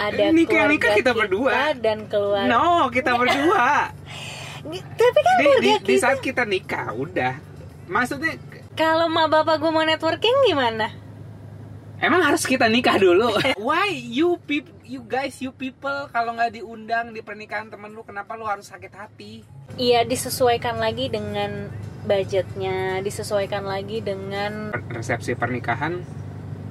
ada Nikah- keluarga nikah kita berdua. dan keluarga no kita berdua. Tapi kan di, keluarga di, di kita saat kita nikah udah. Maksudnya kalau mak bapak gue mau networking gimana? Emang harus kita nikah dulu? Why you peop- you guys you people kalau nggak diundang di pernikahan temen lu kenapa lu harus sakit hati? Iya disesuaikan lagi dengan budgetnya, disesuaikan lagi dengan resepsi pernikahan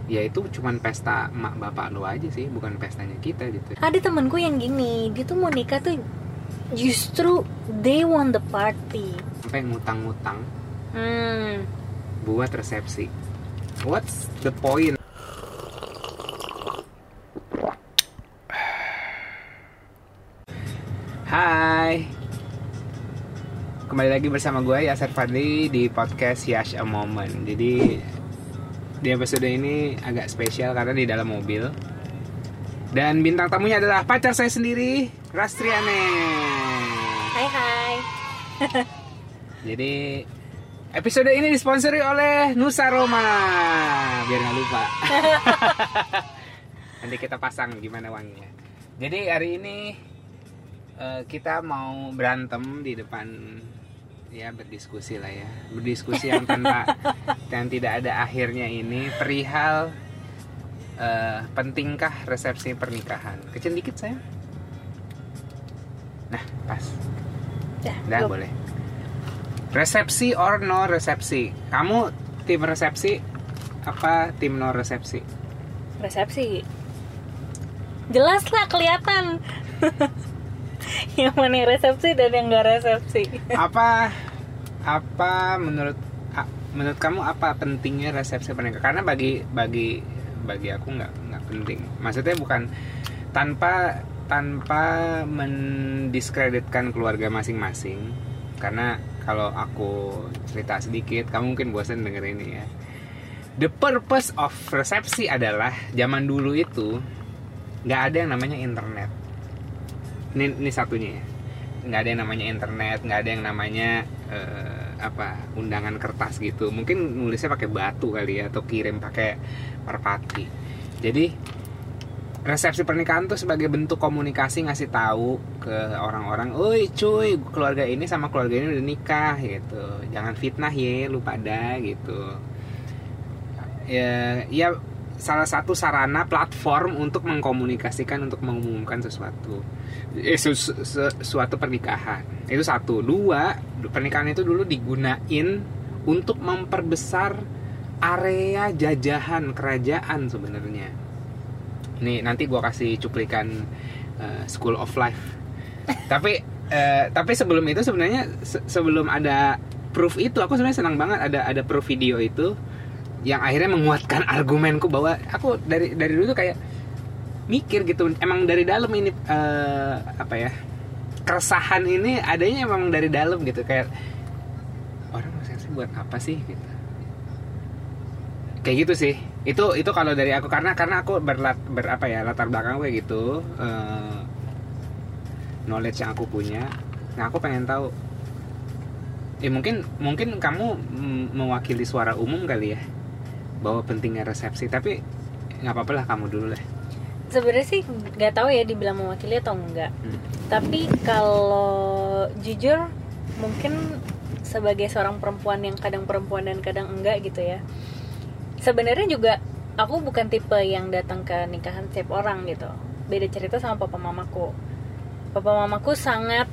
ya itu cuman pesta emak bapak lu aja sih bukan pestanya kita gitu. Ada temenku yang gini, dia tuh mau nikah tuh justru they want the party. sampai ngutang-ngutang Hmm, buat resepsi. What's the point? Hai. Kembali lagi bersama gue Yasser Fadli di podcast Yash a Moment. Jadi di episode ini agak spesial karena di dalam mobil. Dan bintang tamunya adalah pacar saya sendiri Rastriane. Hai hai. Jadi episode ini disponsori oleh Nusa Roma. Biar nggak lupa. Nanti kita pasang gimana wanginya. Jadi hari ini eh, kita mau berantem di depan ya berdiskusi lah ya berdiskusi yang tanpa yang tidak ada akhirnya ini perihal eh, pentingkah resepsi pernikahan kecil dikit saya nah pas Dah, Dah belum. boleh. Resepsi or no resepsi? Kamu tim resepsi apa tim no resepsi? Resepsi. Jelas lah kelihatan. yang mana yang resepsi dan yang gak resepsi. Apa apa menurut menurut kamu apa pentingnya resepsi pernikahan? Karena bagi bagi bagi aku nggak nggak penting. Maksudnya bukan tanpa tanpa mendiskreditkan keluarga masing-masing. Karena kalau aku cerita sedikit, kamu mungkin bosan denger ini ya. The purpose of resepsi adalah zaman dulu itu nggak ada yang namanya internet. Ini, ini satunya ya. Nggak ada yang namanya internet, nggak ada yang namanya eh, apa undangan kertas gitu. Mungkin nulisnya pakai batu kali ya atau kirim pakai merpati. Jadi resepsi pernikahan tuh sebagai bentuk komunikasi ngasih tahu ke orang-orang, "Oi cuy, keluarga ini sama keluarga ini udah nikah gitu. Jangan fitnah ya lu pada gitu." Ya, ya salah satu sarana platform untuk mengkomunikasikan untuk mengumumkan sesuatu. Eh, su- su- su- suatu pernikahan. Itu satu. Dua pernikahan itu dulu digunain untuk memperbesar area jajahan kerajaan sebenarnya. Nih nanti gua kasih cuplikan eh, School of Life. Tapi eh, tapi sebelum itu sebenarnya se- sebelum ada proof itu aku sebenarnya senang banget ada ada proof video itu yang akhirnya menguatkan argumenku bahwa aku dari dari dulu tuh kayak mikir gitu. Emang dari dalam ini eh, apa ya keresahan ini adanya emang dari dalam gitu. Kayak orang resepsi buat apa sih gitu. Kayak gitu sih. Itu itu kalau dari aku karena karena aku berlat ber apa ya latar belakang kayak gitu eh, knowledge yang aku punya. Nah aku pengen tahu ya mungkin mungkin kamu mewakili suara umum kali ya bahwa pentingnya resepsi tapi nggak apa-apa lah kamu dulu lah Sebenarnya sih nggak tahu ya dibilang mewakili atau enggak. Hmm. Tapi kalau jujur mungkin sebagai seorang perempuan yang kadang perempuan dan kadang enggak gitu ya. Sebenarnya juga aku bukan tipe yang datang ke nikahan setiap orang gitu. Beda cerita sama papa mamaku. Papa mamaku sangat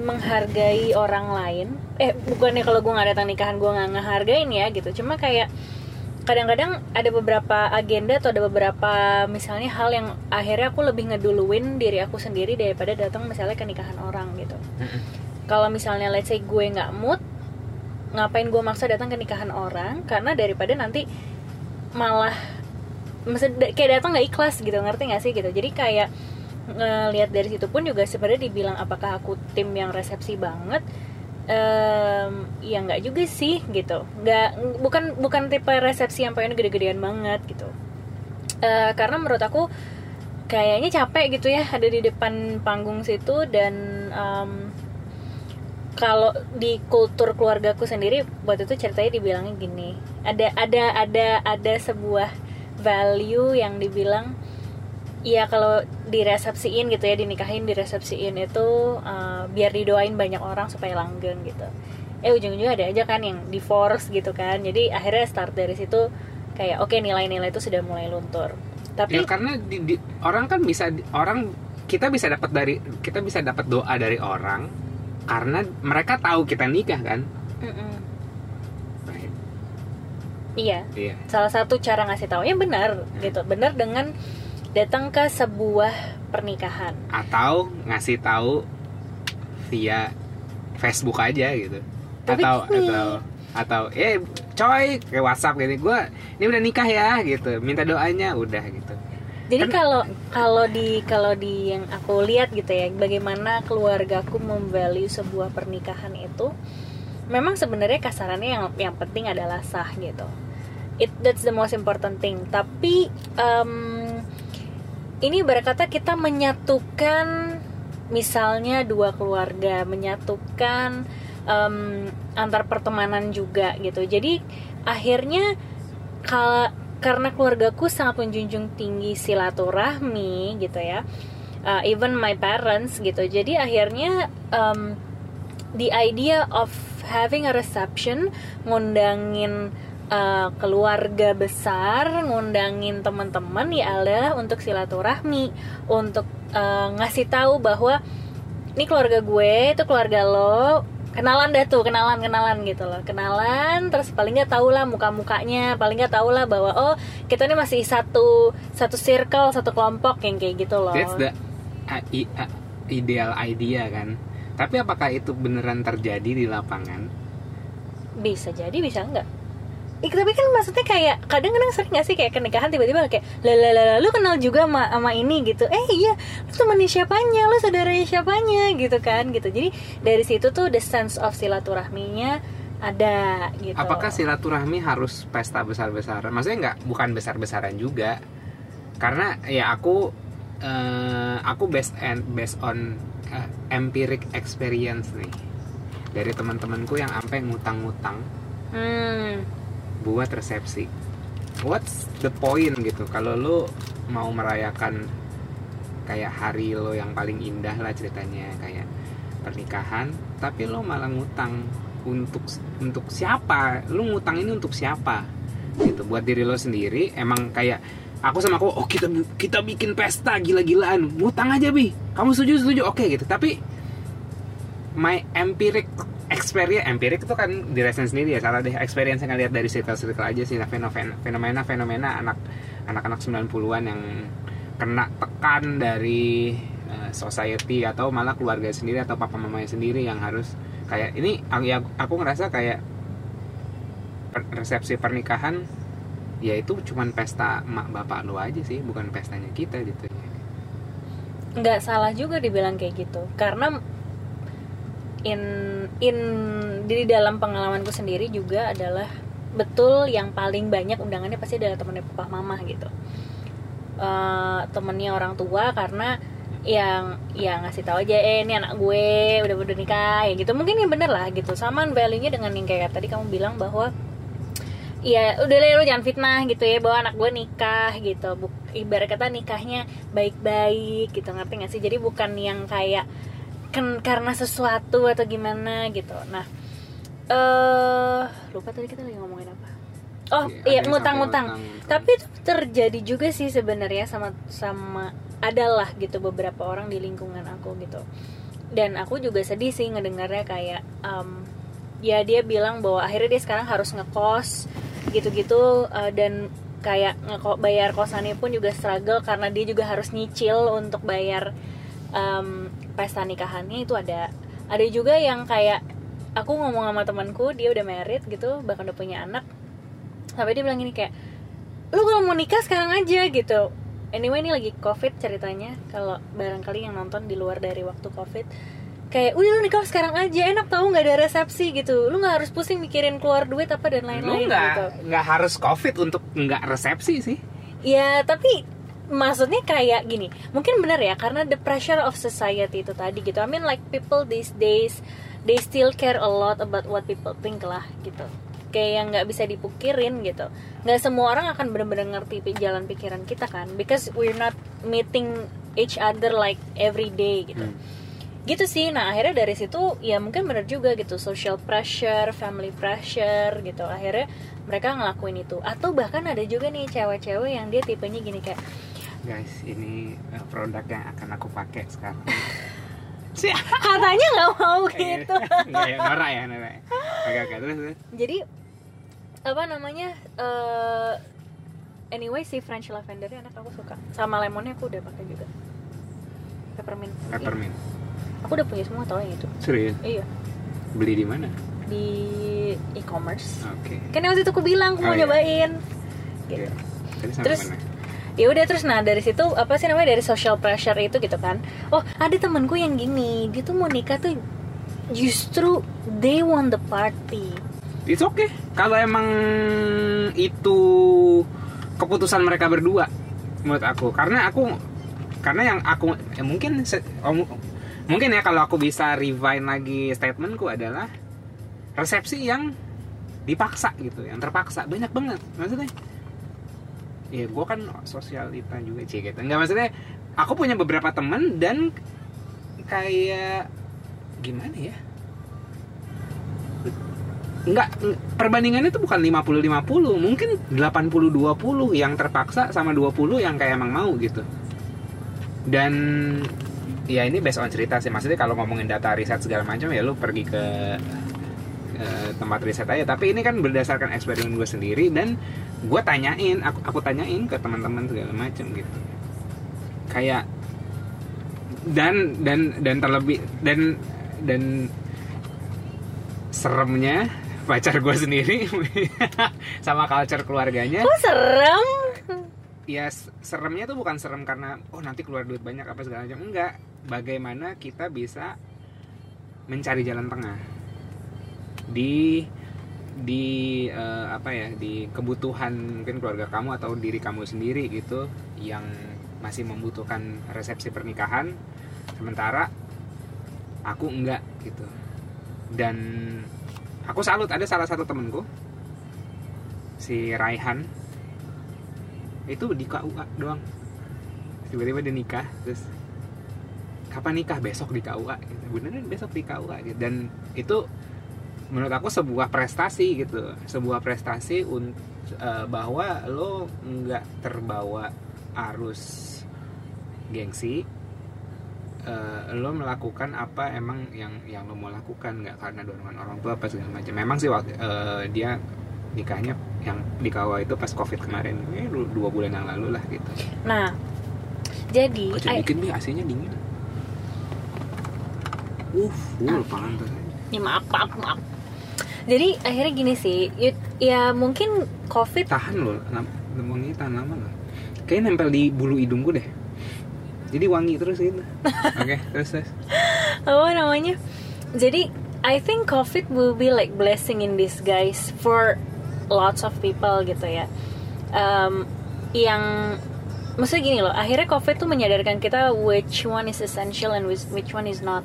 menghargai orang lain. Eh bukannya kalau gue nggak datang nikahan gue nggak ngehargain ya gitu. Cuma kayak kadang-kadang ada beberapa agenda atau ada beberapa misalnya hal yang akhirnya aku lebih ngeduluin diri aku sendiri daripada datang misalnya ke nikahan orang gitu. Kalau misalnya let's say gue nggak mood ngapain gue maksa datang ke nikahan orang? Karena daripada nanti malah maksud kayak datang nggak ikhlas gitu ngerti nggak sih gitu? Jadi kayak ngelihat dari situ pun juga sebenarnya dibilang apakah aku tim yang resepsi banget Em, ya nggak juga sih gitu. Nggak bukan bukan tipe resepsi yang pengen gede-gedean banget gitu. Eh, karena menurut aku kayaknya capek gitu ya ada di depan panggung situ dan em, kalau di kultur keluargaku sendiri waktu itu ceritanya dibilangnya gini. Ada ada ada ada sebuah value yang dibilang ya kalau diresepsiin gitu ya dinikahin diresepsiin itu uh, biar didoain banyak orang supaya langgeng gitu. Eh ujung-ujungnya ada aja kan yang divorce gitu kan. Jadi akhirnya start dari situ kayak oke okay, nilai-nilai itu sudah mulai luntur. Tapi ya karena di, di, orang kan bisa orang kita bisa dapat dari kita bisa dapat doa dari orang karena mereka tahu kita nikah kan. Right. iya. Iya. Salah satu cara ngasih tahu ya benar gitu. Benar dengan datang ke sebuah pernikahan. Atau ngasih tahu via Facebook aja gitu. Tapi atau gini. atau atau eh coy kayak WhatsApp gini gue ini udah nikah ya gitu. Minta doanya udah gitu. Jadi Kan- kalau kalau di kalau di yang aku lihat gitu ya bagaimana keluargaku memvalue sebuah pernikahan itu memang sebenarnya kasarannya yang yang penting adalah sah gitu. It that's the most important thing. Tapi em, ini berkata kita menyatukan misalnya dua keluarga menyatukan em, antar pertemanan juga gitu. Jadi akhirnya kal- karena keluargaku sangat menjunjung tinggi silaturahmi gitu ya uh, even my parents gitu. Jadi akhirnya um, the idea of having a reception ngundangin uh, keluarga besar ngundangin teman-teman ya adalah untuk silaturahmi. Untuk uh, ngasih tahu bahwa ini keluarga gue itu keluarga lo. Kenalan dah tuh kenalan kenalan gitu loh. Kenalan terus paling nggak tau lah muka mukanya paling nggak tau lah bahwa oh kita ini masih satu satu circle satu kelompok yang kayak gitu loh. That's the uh, i- uh, ideal idea kan? Tapi apakah itu beneran terjadi di lapangan? Bisa jadi bisa enggak Ih, tapi kan maksudnya kayak kadang-kadang sering gak sih kayak ke tiba-tiba kayak lalalala lu kenal juga sama, sama ini gitu. Eh iya lu temennya siapanya lu saudaranya siapanya gitu kan gitu. Jadi dari situ tuh the sense of silaturahminya ada gitu. Apakah silaturahmi harus pesta besar-besaran? Maksudnya nggak bukan besar-besaran juga. Karena ya aku eh, aku based and based on eh, empiric experience nih. Dari teman-temanku yang sampai ngutang-ngutang. Hmm buat resepsi. What's the point gitu? Kalau lu mau merayakan kayak hari lo yang paling indah lah ceritanya kayak pernikahan tapi lo malah ngutang untuk untuk siapa? Lu ngutang ini untuk siapa? Gitu buat diri lo sendiri. Emang kayak aku sama aku oh kita kita bikin pesta gila-gilaan. Ngutang aja bi. Kamu setuju? Setuju? Oke gitu. Tapi my empiric experience empirik itu kan dirasain sendiri ya salah deh. Experience yang ngeliat dari circle-circle aja sih nah, fenomena fenomena anak anak-anak 90-an yang kena tekan dari eh, society atau malah keluarga sendiri atau papa mamanya sendiri yang harus kayak ini aku, ya, aku ngerasa kayak resepsi pernikahan ya itu cuman pesta mak bapak lo aja sih bukan pestanya kita gitu. Nggak salah juga dibilang kayak gitu karena in in di dalam pengalamanku sendiri juga adalah betul yang paling banyak undangannya pasti adalah temennya papa mama gitu. Eh, temennya orang tua karena yang yang ngasih tahu aja eh ini anak gue udah udah nikah ya gitu. Mungkin yang bener lah gitu. Samaan value nya dengan yang kayak tadi kamu bilang bahwa ya udah lah lu jangan fitnah gitu ya bahwa anak gue nikah gitu. Ibarat kata nikahnya baik-baik gitu ngerti gak sih? Jadi bukan yang kayak kan karena sesuatu atau gimana gitu. Nah eh lupa tadi kita lagi ngomongin apa. Oh Iya, ada iya yang ngutang-ngutang tapi itu terjadi juga sih sebenarnya sama sama adalah gitu beberapa orang di lingkungan aku gitu. Dan aku juga sedih sih ngedengarnya kayak um, ya dia bilang bahwa akhirnya dia sekarang harus ngekos gitu-gitu uh, dan kayak ngeko bayar kosannya pun juga struggle karena dia juga harus nyicil untuk bayar um, pesta nikahannya itu ada. Ada juga yang kayak aku ngomong sama temanku dia udah married gitu bahkan udah punya anak. Sampai dia bilang gini kayak lu kalau mau nikah sekarang aja gitu. Anyway ini lagi covid ceritanya. Kalau barangkali yang nonton di luar dari waktu covid kayak udah lu nikah sekarang aja enak tahu nggak ada resepsi gitu. Lu nggak harus pusing mikirin keluar duit apa dan lu lain-lain nggak gitu. nggak harus covid untuk nggak resepsi sih. Ya tapi maksudnya kayak gini mungkin benar ya karena the pressure of society itu tadi gitu. I mean like people these days they still care a lot about what people think lah gitu. Kayak yang nggak bisa dipukirin gitu. Nggak semua orang akan benar-benar ngerti jalan pikiran kita kan because we're not meeting each other like every day gitu. Hmm. Gitu sih. Nah akhirnya dari situ ya mungkin bener juga gitu social pressure family pressure gitu. Akhirnya mereka ngelakuin itu. Atau bahkan ada juga nih cewek-cewek yang dia tipenya gini kayak guys ini uh, produk yang akan aku pakai sekarang. Katanya nggak mau gitu. Nggak ya, ya. Nora oke oke terus terus. jadi apa namanya eh anyway si French lavender enak aku suka. Sama lemonnya aku udah pakai juga. Peppermint. Iya. peppermint aku udah punya semua tau yang itu. Serius? Iya. Beli di mana? Di e-commerce. Oke. Kan yang waktu itu aku bilang aku Oh, mau iya. nyobain. Gitu. Terus- mana? ya udah terus nah dari situ apa sih namanya dari social pressure itu gitu kan. Oh ada temanku yang gini dia tuh mau nikah tuh justru they want the party. It's okay. Kalau emang itu keputusan mereka berdua, menurut aku. Karena aku, karena yang aku ya mungkin se- mungkin ya kalau aku bisa rewind lagi statementku adalah resepsi yang dipaksa gitu, yang terpaksa banyak banget. Maksudnya, ya gue kan sosialita juga sih gitu. Enggak maksudnya, aku punya beberapa temen dan kayak gimana ya? Enggak, perbandingannya itu bukan 50-50, mungkin 80-20 yang terpaksa sama 20 yang kayak emang mau gitu. Dan ya ini based on cerita sih, maksudnya kalau ngomongin data riset segala macam ya lu pergi ke tempat riset aja. Tapi ini kan berdasarkan eksperimen gue sendiri dan gue tanyain, aku, aku tanyain ke teman-teman segala macam gitu. Kayak dan dan dan terlebih dan dan seremnya pacar gue sendiri sama culture keluarganya kok serem ya seremnya tuh bukan serem karena oh nanti keluar duit banyak apa segala macam. Enggak. Bagaimana kita bisa mencari jalan tengah. Di di eh, apa ya di kebutuhan mungkin keluarga kamu atau diri kamu sendiri gitu yang masih membutuhkan resepsi pernikahan. Sementara aku enggak gitu. Dan aku salut ada salah satu temenku si Raihan itu di KUA doang. Tiba-tiba dia nikah terus kapan nikah? Besok di KUA gitu. beneran besok di KUA gitu. dan itu menurut aku sebuah prestasi gitu. Sebuah prestasi untuk bahwa lo nggak terbawa arus gengsi eh, lo melakukan apa emang yang yang lo mau lakukan. Nggak karena dorongan orang tua apa segala macam. Memang sih waktu eh, dia nikahnya yang di kawah itu pas covid kemarin. Eh, du- dua bulan yang lalu lah gitu. Nah jadi oh, coba I- dikit nih AC-nya dingin? Uh full pantas ya maaf maaf maaf. Jadi akhirnya gini sih ya, ya mungkin covid tahan loh wangi tahan lama loh. Kayaknya nempel di bulu hidung gue deh. Jadi wangi terus gitu. Oke terus terus. Apa namanya? Jadi I think COVID will be like blessing in disguise for lots of people gitu ya Em, yang maksudnya gini loh akhirnya COVID tuh menyadarkan kita which one is essential and which, which one is not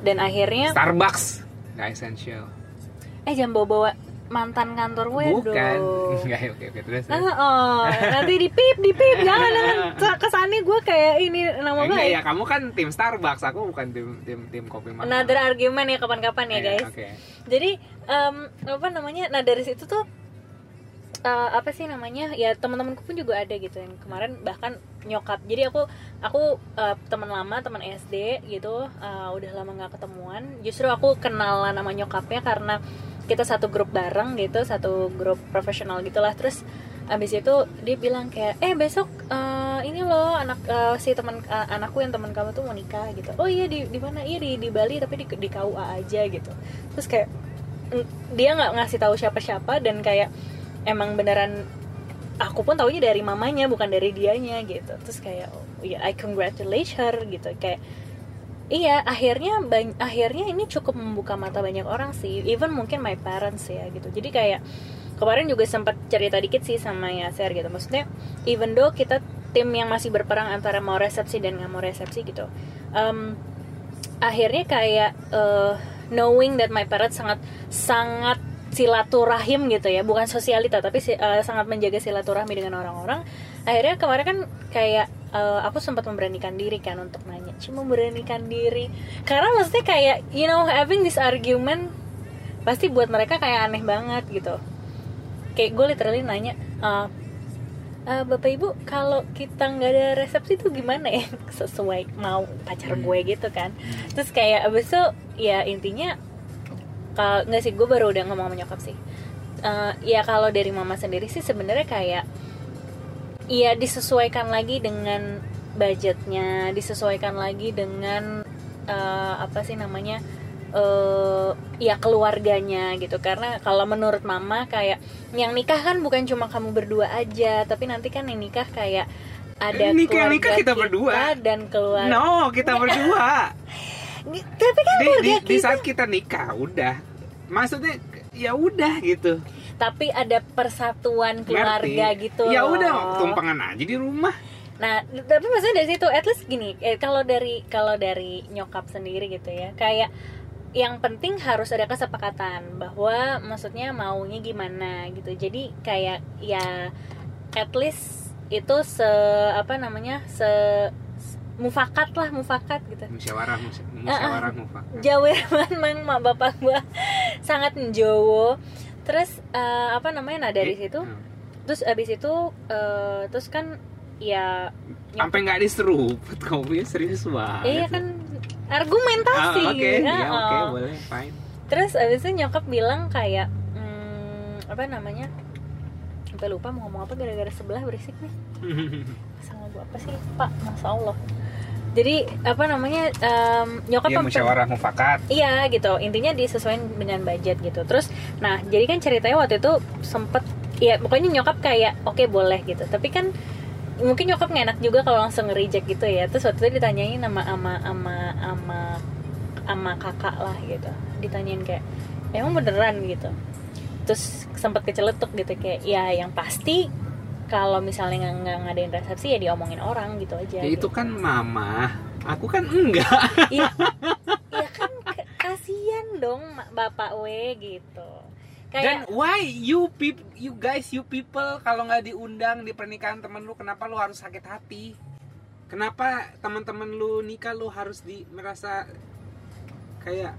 dan akhirnya Starbucks nggak essential eh jangan bawa bawa mantan kantor gue bukan nggak oke oke terus, terus. Ah, oh, nanti di pip, di pip, jangan, jangan. Kesannya gue kayak ini nama baik. ya kamu kan tim Starbucks aku bukan tim tim tim kopi mahal Another argument ya kapan-kapan ya Iya, guys. oke Jadi em, apa namanya? Nah dari situ tuh eh, apa sih namanya? Ya teman-temanku pun juga ada gitu yang kemarin bahkan nyokap. Jadi aku aku eh, teman lama, teman SD gitu, eh, udah lama nggak ketemuan. Justru aku kenalan sama nyokapnya karena kita satu grup bareng gitu, satu grup profesional gitulah. Terus abis itu dia bilang kayak eh besok eh, ini loh anak eh, si teman eh, anakku yang teman kamu tuh mau nikah gitu oh iya di di mana iya di di Bali tapi di di KUA aja gitu terus kayak dia nggak ngasih tahu siapa-siapa dan kayak emang beneran aku pun taunya dari mamanya bukan dari dianya gitu. Terus kayak oh, ya I congratulate her gitu. Kayak iya akhirnya akhirnya ini cukup membuka mata banyak orang sih. Even mungkin my parents ya gitu. Jadi kayak kemarin juga sempat cerita dikit sih sama Yaser gitu. Maksudnya even though kita tim yang masih berperang antara mau resepsi dan nggak mau resepsi gitu em, akhirnya kayak eh, knowing that my parents sangat sangat silaturahim gitu ya. Bukan sosialita tapi eh, sangat menjaga silaturahmi dengan orang-orang. Akhirnya kemarin kan kayak eh, aku sempat memberanikan diri kan untuk nanya cuma memberanikan diri? Karena maksudnya kayak you know having this argument pasti buat mereka kayak aneh banget gitu. Kayak gue literally nanya eh, "Eh, bapak ibu kalau kita nggak ada resepsi tuh gimana ya? Sesuai mau pacar gue gitu kan. Terus kayak abis itu ya intinya kalau nggak sih gue baru udah ngomong sama nyokap sih Eh, ya kalau dari mama sendiri sih sebenarnya kayak ya disesuaikan lagi dengan budgetnya disesuaikan lagi dengan eh, apa sih namanya eh ya keluarganya gitu karena kalau menurut mama kayak yang nikah kan bukan cuma kamu berdua aja tapi nanti kan yang nikah kayak ada nikah- keluarga nikah kita berdua. dan keluarga No, kita berdua. Tapi kan di, keluarga di, di kita. saat kita nikah udah. Maksudnya ya udah gitu. Tapi ada persatuan keluarga Ngerti? gitu ya udah tumpangan aja di rumah. Nah, tapi maksudnya dari situ, at least gini, eh, kalau dari kalau dari nyokap sendiri gitu ya, kayak yang penting harus ada kesepakatan bahwa maksudnya maunya gimana gitu. Jadi kayak ya at least itu se apa namanya se- mufakat lah mufakat gitu. musyawarah mus- musyawarah mufakat. Jawa memang mak bapak gua. Sangat menjowo. Terus eh, apa namanya? Nah dari Eh, situ. Hmm. terus abis itu eh, terus kan ya sampai nggak diseruput kopi serius banget iya kan Ah, argumentasi oke ya Heeh. oke boleh fine. Terus abis itu nyokap bilang kayak hmm, apa namanya sampai lupa mau ngomong apa gara-gara sebelah berisik nih. Sama gua apa sih? Pak masya allah jadi apa namanya em, nyokap sampai- musyawarah mufakat. Iya gitu. Intinya disesuaikan dengan budget gitu. Terus nah jadi kan ceritanya waktu itu sempet ya pokoknya nyokap kayak oke boleh gitu. Tapi kan mungkin nyokap nggak enak juga kalau langsung nge-reject gitu ya. Terus waktu itu ditanyain sama ama ama ama ama kakak lah gitu. Ditanyain kayak emang beneran? gitu. Terus sempet keceletuk gitu kayak ya yang pasti kalau misalnya nggak ngadain resepsi ya diomongin orang gitu aja ya itu gitu. kan mama aku kan enggak. Ya, ya kan kasihan dong bapak we gitu. Dan kayak why you peop you guys you people kalau nggak diundang di pernikahan temen lu kenapa lu harus sakit hati? Kenapa teman-teman lu nikah lu harus di merasa kayak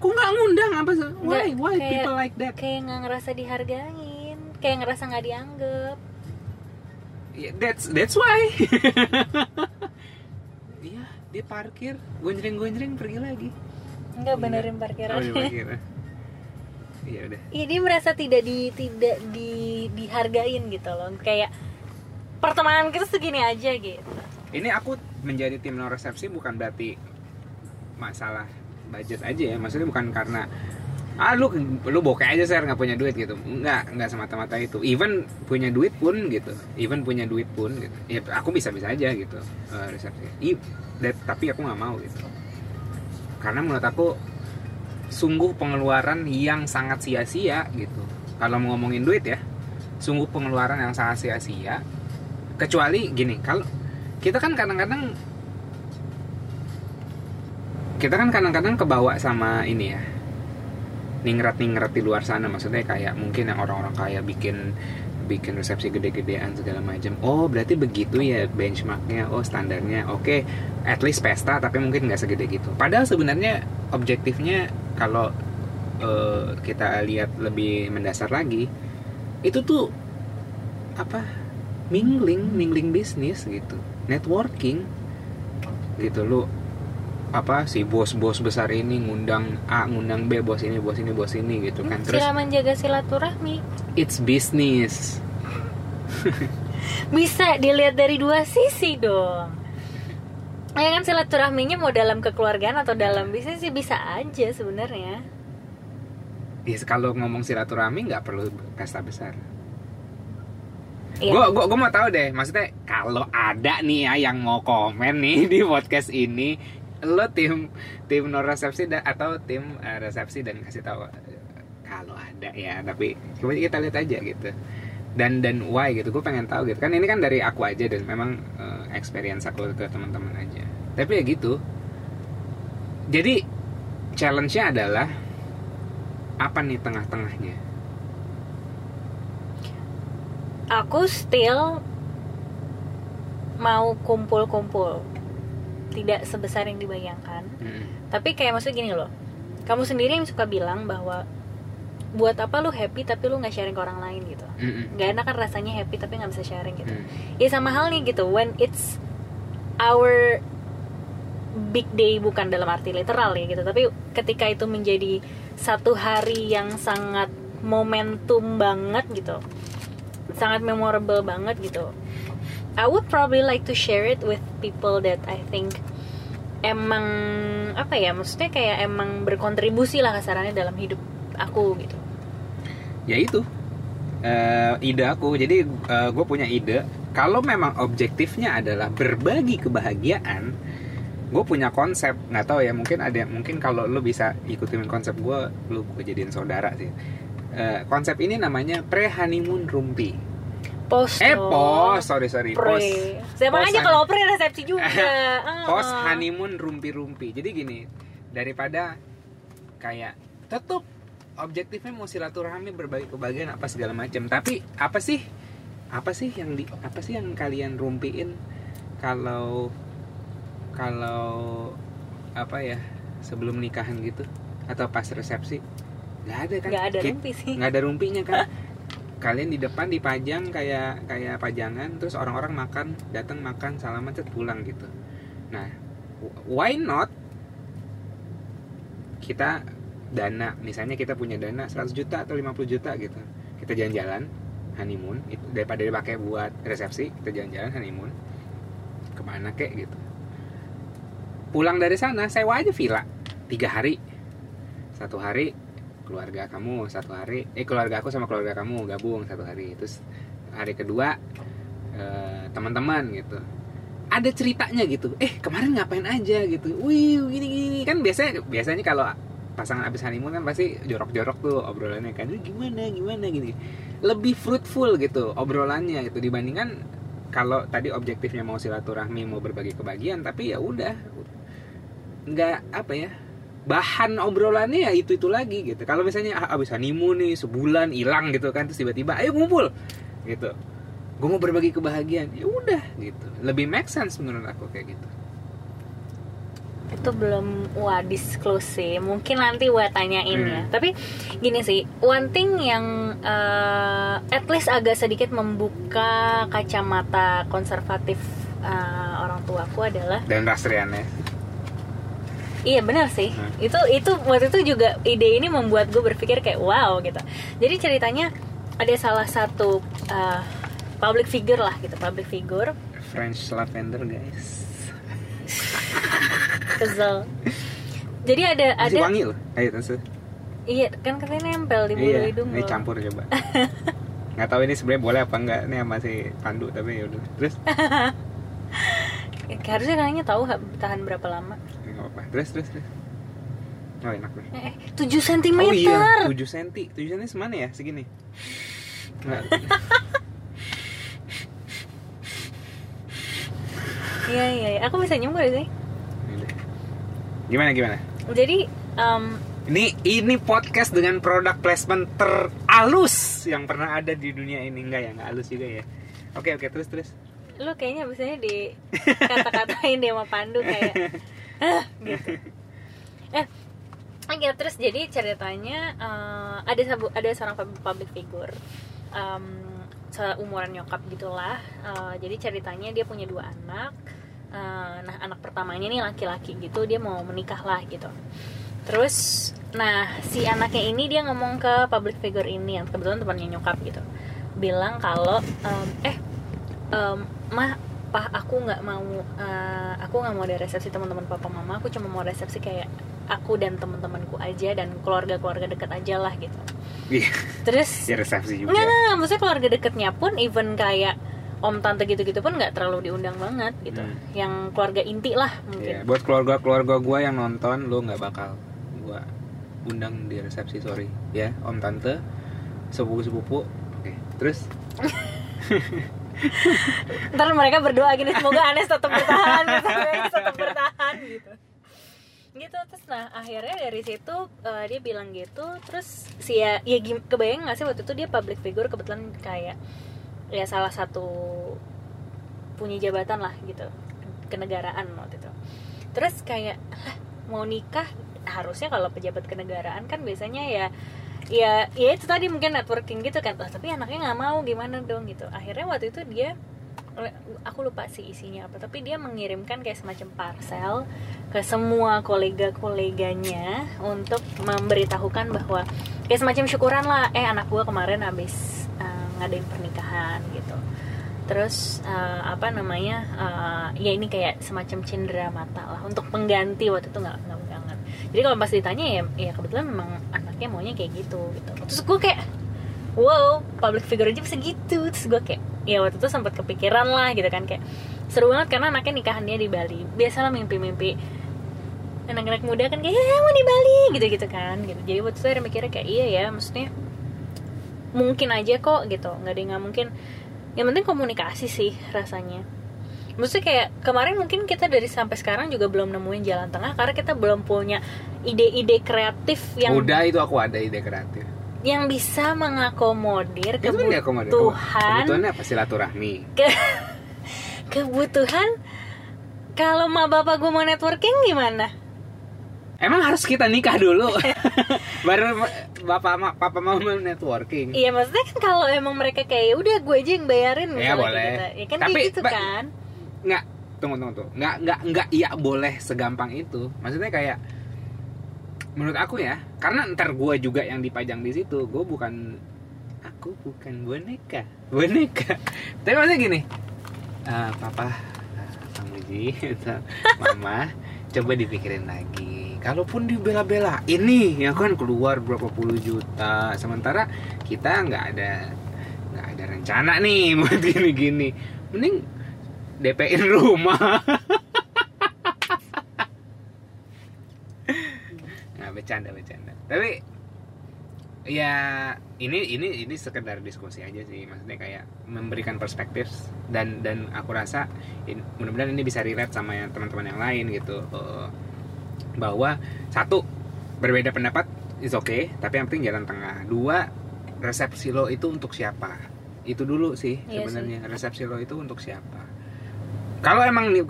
kok nggak ngundang apa sih why? Why kayak- people like that? kayak nggak ngerasa dihargain kayak ngerasa nggak dianggap Yeah, that's that's why. Iya dia parkir. Gonjreng gonjreng pergi lagi. Nggak Iya. benerin oh, parkiran. Dia parkir iya udah. Iya dia merasa tidak di tidak di dihargain gitu loh. Kayak pertemanan kita segini aja gitu. Ini aku menjadi tim no resepsi bukan berarti masalah budget aja ya. Maksudnya bukan karena ah lu lu bokeh aja saya nggak punya duit gitu. Nggak nggak semata-mata itu. Even punya duit pun gitu. Even punya duit pun gitu. Ya aku bisa bisa aja gitu eh, resepsi I, that- tapi aku nggak mau gitu. Karena menurut aku sungguh pengeluaran yang sangat sia-sia gitu. Kalau mau ngomongin duit ya sungguh pengeluaran yang sangat sia-sia. Kecuali gini kalau kita kan kadang-kadang kita kan kadang-kadang kebawa sama ini ya ningrat-ningrat di luar sana. Maksudnya kayak mungkin yang orang-orang kaya bikin bikin resepsi gede-gedean segala macam. Oh berarti begitu ya benchmarknya. Oh standarnya. Oke at least pesta tapi mungkin nggak segede gitu. Padahal sebenarnya objektifnya kalau eh, kita lihat lebih mendasar lagi itu tuh apa? Mingling mingling bisnis gitu. Networking gitu. Lu apa si bos-bos besar ini ngundang A ngundang B bos ini bos ini bos ini gitu kan. Terus sila menjaga silaturahmi. It's business. Bisa dilihat dari dua sisi dong. Ya kan silaturahminya mau dalam kekeluargaan atau dalam bisnis sih bisa aja sebenarnya. Ya kalau ngomong silaturahmi nggak perlu pesta besar. Iya. Gue gua, gua mau tahu deh, maksudnya kalau ada nih ya yang mau komen nih di podcast ini, lo tim tim nora resepsi dan atau tim uh, resepsi dan kasih tahu kalau ada ya tapi coba kita lihat aja gitu. Dan dan why gitu gue pengen tahu gitu. Kan ini kan dari aku aja dan memang uh, experience aku ke teman-teman aja. Tapi ya gitu. Jadi challenge-nya adalah apa nih tengah-tengahnya? Aku still mau kumpul-kumpul tidak sebesar yang dibayangkan. Mm-mm. tapi kayak maksudnya gini loh kamu sendiri yang suka bilang bahwa buat apa lu happy tapi lu nggak sharing ke orang lain gitu. Nggak enak kan rasanya happy tapi nggak bisa sharing gitu. Mm. ya sama halnya gitu when it's our big day bukan dalam arti literal ya gitu tapi ketika itu menjadi satu hari yang sangat momentum banget gitu sangat memorable banget gitu I would probably like to share it with people that I think emang apa ya maksudnya kayak emang berkontribusi lah kasarannya dalam hidup aku gitu. Ya itu. Eh, ide aku. Jadi gue punya ide. Kalau memang objektifnya adalah berbagi kebahagiaan gue punya konsep. Nggak tahu ya mungkin ada mungkin kalau lo bisa ikutin konsep gue lo gue jadiin saudara sih. Eh, konsep ini namanya pre honeymoon rumpi post eh pos. Sorry sorry. Pre. Pos. Pos aja kalau pre resepsi juga. Ah. pos honeymoon rumpi-rumpi. Jadi gini daripada kayak tetap objektifnya mau silaturahmi berbagi kebahagiaan apa segala macam tapi apa sih apa sih yang di apa sih yang kalian rumpiin kalau kalau apa ya sebelum nikahan gitu? Atau pas resepsi? Nggak ada kan? Nggak ada rumpi sih. nggak ada rumpinya kan kalian di depan dipajang kayak kayak pajangan terus orang-orang makan datang makan salaman terus pulang gitu. Nah why not kita dana? Misalnya kita punya dana 100 juta atau 50 juta gitu. Kita jalan-jalan honeymoon itu daripada dipakai buat resepsi kita jalan-jalan honeymoon ke mana kek gitu. Pulang dari sana sewa aja villa. Tiga hari. Satu hari keluarga kamu satu hari. Eh keluarga aku sama keluarga kamu gabung satu hari. Terus hari kedua eh, teman-teman gitu. Ada ceritanya gitu. Eh kemarin ngapain aja gitu. Wih gini gini kan biasanya biasanya kalau pasangan abis honeymoon kan pasti jorok-jorok tuh obrolannya kan. "Eh, gimana gimana? gini. Lebih fruitful gitu obrolannya gitu. Dibandingkan kalau tadi objektifnya mau silaturahmi mau berbagi kebahagiaan tapi ya udah. Nggak apa ya bahan obrolannya ya itu itu lagi gitu. Kalau misalnya ah, abis honeymoon nih sebulan hilang gitu kan terus tiba-tiba ayo ngumpul gitu. Gue mau berbagi kebahagiaan. Ya udah gitu. Lebih make sense menurut aku kayak gitu. Itu belum wah disclose sih. Mungkin nanti gua tanyain ya. Hmm. tapi gini sih one thing yang eh, at least agak sedikit membuka kacamata konservatif eh, orang tuaku adalah dan rastriannya Iya benar sih. Hmm. Itu itu waktu itu juga ide ini membuat gue berpikir kayak wow gitu. Jadi ceritanya ada salah satu uh, public figure lah gitu, public figure French lavender guys kesel. Jadi ada masih ada wangi loh ayo terus iya kan katanya nempel di bulu iya hidung ini loh. campur coba nggak tahu ini sebenarnya boleh apa enggak ini masih pandu tapi ya udah terus Harusnya kayaknya tahu ha- tahan berapa lama. Apa-apa terus terus terus oh enak nih Eh, 7 cm. Oh iya, 7 cm. 7 cm semana ya? Segini. Nggak. Iya iya, iya. aku bisa nyumpul sih. Gimana gimana? Jadi em, Ini ini podcast dengan produk placement teralus yang pernah ada di dunia ini enggak ya? Enggak halus juga ya. Oke oke terus terus. lu kayaknya biasanya di kata-katain dia sama Pandu kayak ah gitu. Eh terus jadi ceritanya eh, ada sabu, ada seorang pub- public figure em, seumuran nyokap gitulah. Eh, jadi ceritanya dia punya dua anak. Eh, nah anak pertamanya nih laki-laki gitu dia mau menikah lah gitu. Terus nah si anaknya ini dia ngomong ke public figure ini yang kebetulan temannya nyokap gitu. Bilang kalau em, eh em, mah pah aku nggak mau eh, aku nggak mau ada resepsi teman-teman papa mama aku cuma mau resepsi kayak aku dan teman-temanku aja dan keluarga-keluarga dekat aja lah gitu Iya, terus ya resepsi juga. Enggak, enggak, maksudnya keluarga deketnya pun even kayak om tante gitu-gitu pun nggak terlalu diundang banget gitu. Hmm. Yang keluarga inti lah mungkin. buat keluarga-keluarga gua yang nonton lu nggak bakal gua undang di resepsi sorry ya om tante sepupu sepupu oke terus Ntar mereka berdoa gini semoga Anes tetap bertahan, tetap bertahan gitu. Gitu terus nah akhirnya dari situ eh, dia bilang gitu terus si ya, ya kebayang nggak sih waktu itu dia public figure kebetulan kayak ya salah satu punya jabatan lah gitu kenegaraan waktu itu terus kayak mau nikah harusnya kalau pejabat kenegaraan kan biasanya ya ya ya itu tadi mungkin networking gitu kan lah tapi anaknya nggak mau gimana dong? Gitu. Akhirnya waktu itu dia aku lupa sih isinya apa tapi dia mengirimkan kayak semacam parcel ke semua kolega-koleganya untuk memberitahukan bahwa kayak semacam syukuran lah eh anak gua kemarin habis uh, ngadain pernikahan gitu. Terus uh, apa namanya uh, ya ini kayak semacam cindera mata lah untuk pengganti waktu itu nggak nggak jadi kalau pas ditanya ya ya kebetulan memang anaknya maunya kayak gitu gitu. Terus gue kayak wow public figure aja bisa gitu terus gue kayak ya waktu itu sempat kepikiran lah gitu kan kayak seru banget karena anaknya nikahannya di Bali. Biasalah mimpi-mimpi anak-anak muda kan kayak ya mau di Bali gitu gitu kan gitu. Jadi waktu itu ada mikirnya kayak iya ya maksudnya mungkin aja kok gitu. Nggak ada nggak mungkin. Yang penting komunikasi sih rasanya maksudnya kayak kemarin mungkin kita dari sampai sekarang juga belum nemuin jalan tengah karena kita belum punya ide-ide kreatif yang udah itu aku ada ide kreatif. yang bisa mengakomodir kebutuhan kebutuhannya apa? Silaturahmi. Ke- kebutuhan kalau mak bapak gue mau networking gimana? Emang harus kita nikah dulu? Baru bapak ma- papa mau networking. Iya maksudnya kan kalau emang mereka kayak "Ya udah gue aja yang bayarin Ya, boleh. gitu. ya kan Tapi, gitu kan nggak. Tunggu tunggu tuh nggak nggak nggak iya boleh segampang itu. Maksudnya kayak menurut aku ya karena ntar gue juga yang dipajang di situ gue bukan aku bukan boneka. Boneka. Tapi maksudnya gini "Eh, papa atau mama coba dipikirin lagi. Kalaupun dibela-bela ini ya kan keluar berapa puluh juta. Sementara kita nggak ada nggak ada rencana nih buat gini-gini. Mending DP-in rumah. Nggak bercanda bercanda. Tapi ya ini ini ini sekedar diskusi aja sih. Maksudnya kayak memberikan perspektif dan dan aku rasa mudah-mudahan ini bisa relate sama yang teman-teman yang lain gitu. Eh, bahwa satu berbeda pendapat is okay tapi yang penting jalan tengah. Dua resepsi lo itu untuk siapa? Itu dulu sih Iya sebenarnya. Resepsi lo itu untuk siapa kalau emang nih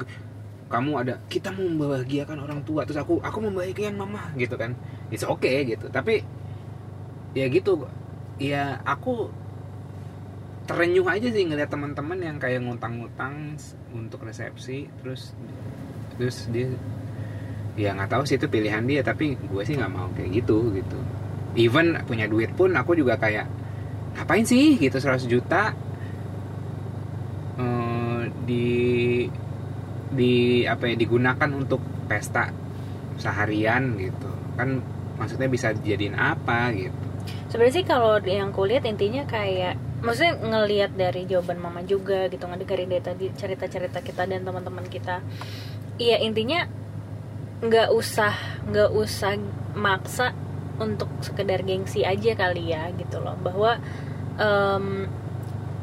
kamu ada kita mau membahagiakan orang tua terus aku aku membahagiakan mama gitu kan. It's okay gitu. Tapi ya gitu ya aku terenyuh aja sih ngeliat teman-teman yang kayak ngutang-ngutang untuk resepsi terus terus dia ya nggak tahu sih itu pilihan dia tapi gue sih nggak mau kayak gitu gitu. Even punya duit pun aku juga kayak ngapain sih? gitu 100 juta. Eh, di di apa ya digunakan untuk pesta seharian gitu. Kan maksudnya bisa dijadiin apa gitu. Sebenarnya sih kalau yang kulihat intinya kayak maksudnya ngelihat dari jawaban mama juga gitu ngedengerin dari tadi cerita-cerita kita dan teman-teman kita. Iya intinya nggak usah nggak usah maksa untuk sekedar gengsi aja kali ya gitu loh. Bahwa em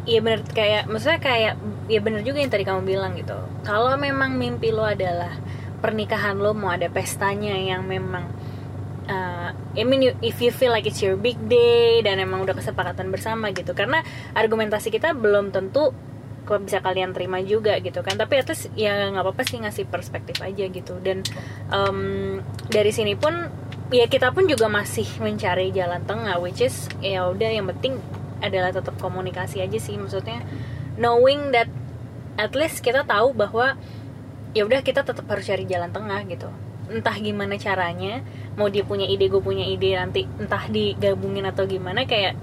Iya bener kayak maksudnya kayak ya bener juga yang tadi kamu bilang gitu. Kalau memang mimpi lo adalah pernikahan lo mau ada pestanya yang memang uh, I mean you- if you feel like it's your big day dan emang udah kesepakatan bersama gitu. Karena argumentasi kita belum tentu kok bisa kalian terima juga gitu kan. Tapi at least ya nggak apa-apa sih ngasih perspektif aja gitu. Dan em, dari sini pun ya kita pun juga masih mencari jalan tengah which is ya udah yang penting adalah tetap komunikasi aja sih. Maksudnya knowing that at least kita tahu bahwa ya udah kita tetap harus cari jalan tengah gitu. Entah gimana caranya mau dia punya ide gue punya ide nanti entah digabungin atau gimana kayak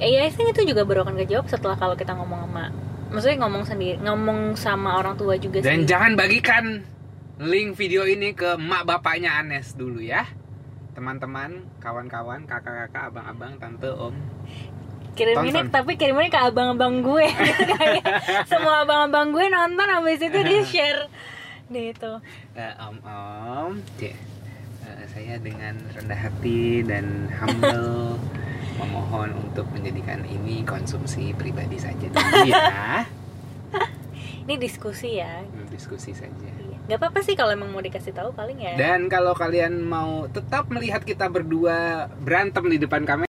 ya I think itu juga baru akan kejawab setelah kalau kita ngomong sama maksudnya ngomong sendiri ngomong sama orang tua juga dan sih. jangan bagikan link video ini ke mak bapaknya Anes dulu ya. Teman-teman kawan-kawan kakak-kakak abang-abang tante om kiriminnya tapi kiriminnya ke abang-abang gue. Kayak semua abang-abang gue nonton habis itu dia share. Deh itu. Eh, om om. Cik, eh, saya dengan rendah hati dan humble memohon untuk menjadikan ini konsumsi pribadi saja dulu ya. Ini diskusi ya. Diskusi saja. Iya. nggak apa-apa sih kalau emang mau dikasih tahu paling ya. Dan kalau kalian mau tetap melihat kita berdua berantem di depan kamera